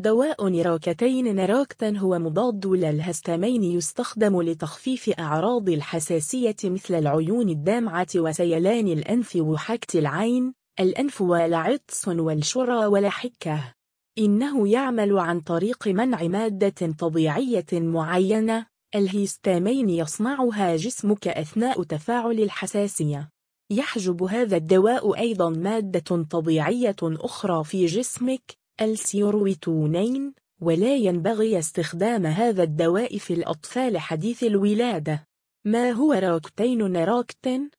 دواء نراكتين نراكتن هو مضاد للهستامين يستخدم لتخفيف أعراض الحساسية مثل العيون الدامعة وسيلان الأنف وحكة العين الأنف والعطس والشرى والحكة. إنه يعمل عن طريق منع مادة طبيعية معينة الهيستامين يصنعها جسمك أثناء تفاعل الحساسية. يحجب هذا الدواء أيضا مادة طبيعية أخرى في جسمك السيروتونين ولا ينبغي استخدام هذا الدواء في الأطفال حديث الولادة. ما هو راكتين نراكتين؟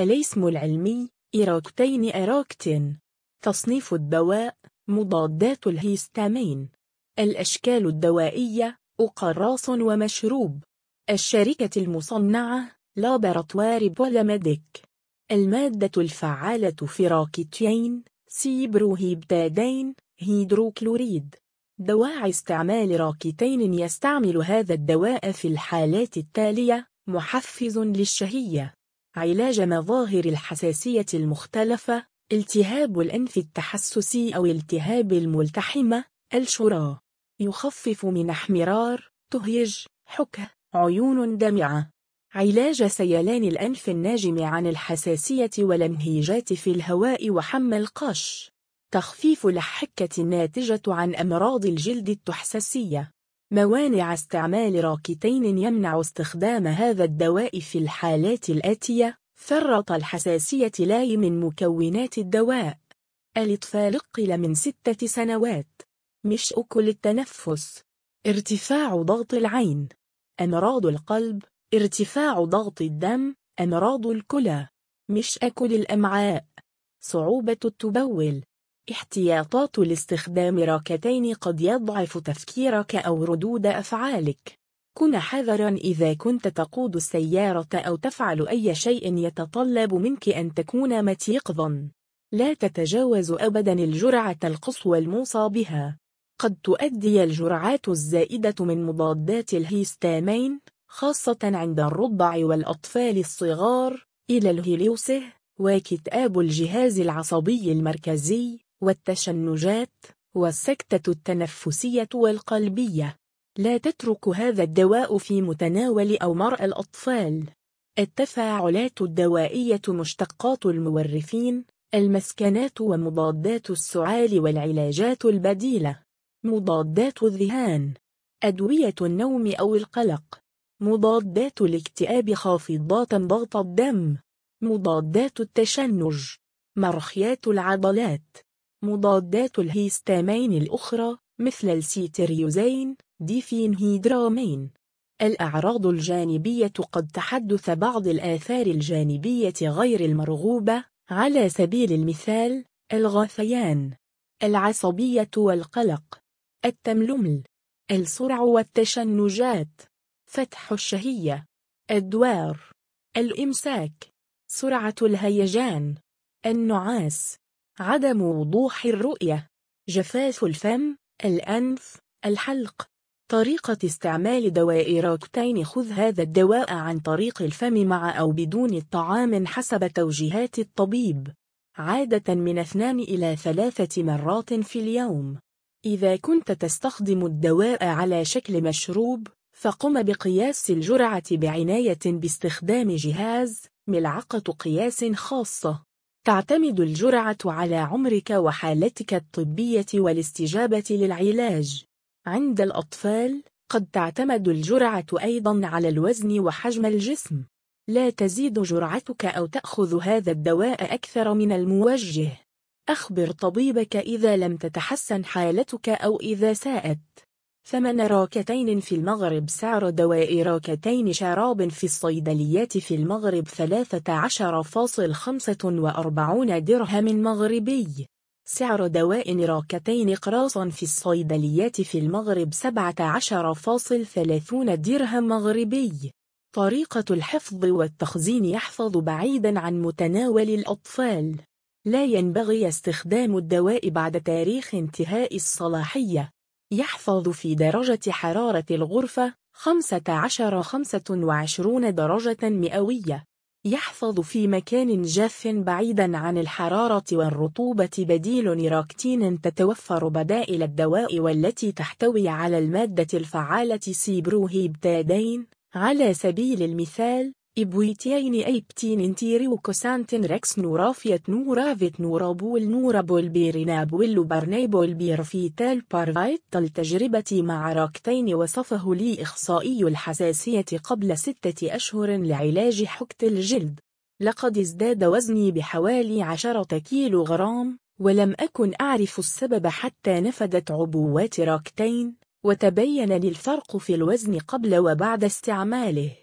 الاسم العلمي إيراكتين إيراكتين تصنيف الدواء مضادات الهيستامين. الأشكال الدوائية أقراص ومشروب. الشركة المصنعة لابراتوار بولاميديك. المادة الفعالة في راكتين سيبروهيبتادين هيدروكلوريد. دواعي استعمال راكتين يستعمل هذا الدواء في الحالات التالية محفز للشهية. علاج مظاهر الحساسية المختلفة التهاب الأنف التحسسي أو التهاب الملتحمة الشراء يخفف من احمرار تهيج حكة عيون دمعة. علاج سيلان الأنف الناجم عن الحساسية والانهيجات في الهواء وحم القش. تخفيف الحكة الناتجة عن أمراض الجلد التحسسية موانع استعمال راكتين يمنع استخدام هذا الدواء في الحالات الآتية. فرط الحساسية لاي من مكونات الدواء. الإطفال قل من ستة سنوات. مش أكل التنفس. ارتفاع ضغط العين. أمراض القلب. ارتفاع ضغط الدم. أمراض الكلى. مش أكل الأمعاء. صعوبة التبول. احتياطات لاستخدام راكتين قد يضعف تفكيرك أو ردود أفعالك. كن حذرا إذا كنت تقود السيارة أو تفعل أي شيء يتطلب منك أن تكون متيقظا لا تتجاوز أبدا الجرعة القصوى الموصى بها. قد تؤدي الجرعات الزائدة من مضادات الهيستامين خاصة عند الرضع والأطفال الصغار إلى الهيليوسه وكتاب الجهاز العصبي المركزي. والتشنجات والسكتة التنفسية والقلبية. لا تترك هذا الدواء في متناول أو مرأى الأطفال. التفاعلات الدوائية مشتقات المورفين المسكنات ومضادات السعال والعلاجات البديلة. مضادات الذهان. أدوية النوم أو القلق. مضادات الاكتئاب خافضات ضغط الدم. مضادات التشنج. مرخيات العضلات. مضادات الهيستامين الأخرى مثل السيتريزين ديفينهيدرامين. الأعراض الجانبية قد تحدث بعض الآثار الجانبية غير المرغوبة على سبيل المثال الغثيان العصبية والقلق التململ السرع والتشنجات فتح الشهية الدوار الإمساك سرعة الهيجان النعاس. عدم وضوح الرؤية. جفاف الفم الأنف الحلق. طريقة استعمال دواء راكتين خذ هذا الدواء عن طريق الفم مع أو بدون الطعام حسب توجيهات الطبيب. عادة من اثنان إلى ثلاثة مرات في اليوم. إذا كنت تستخدم الدواء على شكل مشروب فقم بقياس الجرعة بعناية باستخدام جهاز ملعقة قياس خاصة. تعتمد الجرعة على عمرك وحالتك الطبية والاستجابة للعلاج. عند الأطفال قد تعتمد الجرعة أيضا على الوزن وحجم الجسم. لا تزيد جرعتك أو تأخذ هذا الدواء أكثر من الموجه. أخبر طبيبك إذا لم تتحسن حالتك أو إذا ساءت. ثمن راكتين في المغرب سعر دواء راكتين شراب في الصيدليات في المغرب 13.45 درهم مغربي. سعر دواء راكتين قراصا في الصيدليات في المغرب 17.30 درهم مغربي. طريقة الحفظ والتخزين يحفظ بعيدا عن متناول الأطفال. لا ينبغي استخدام الدواء بعد تاريخ انتهاء الصلاحية. يحفظ في درجة حرارة الغرفة 15-25 درجة مئوية. يحفظ في مكان جاف بعيدا عن الحرارة والرطوبة بديل نيراكتين تتوفر بدائل الدواء والتي تحتوي على المادة الفعالة سيبروهيبتادين. على سبيل المثال إبويتين أيبتين تيريوكوسانتين ركس نورافيت نورافيت نورابول نورابول بيرينابول برنيبول بيرفيتال بارفايت التجربة مع راكتين وصفه لي إخصائي الحساسية قبل ستة أشهر لعلاج حكت الجلد. لقد ازداد وزني بحوالي عشرة كيلو غرام ولم أكن أعرف السبب حتى نفدت عبوات راكتين وتبين لي الفرق في الوزن قبل وبعد استعماله.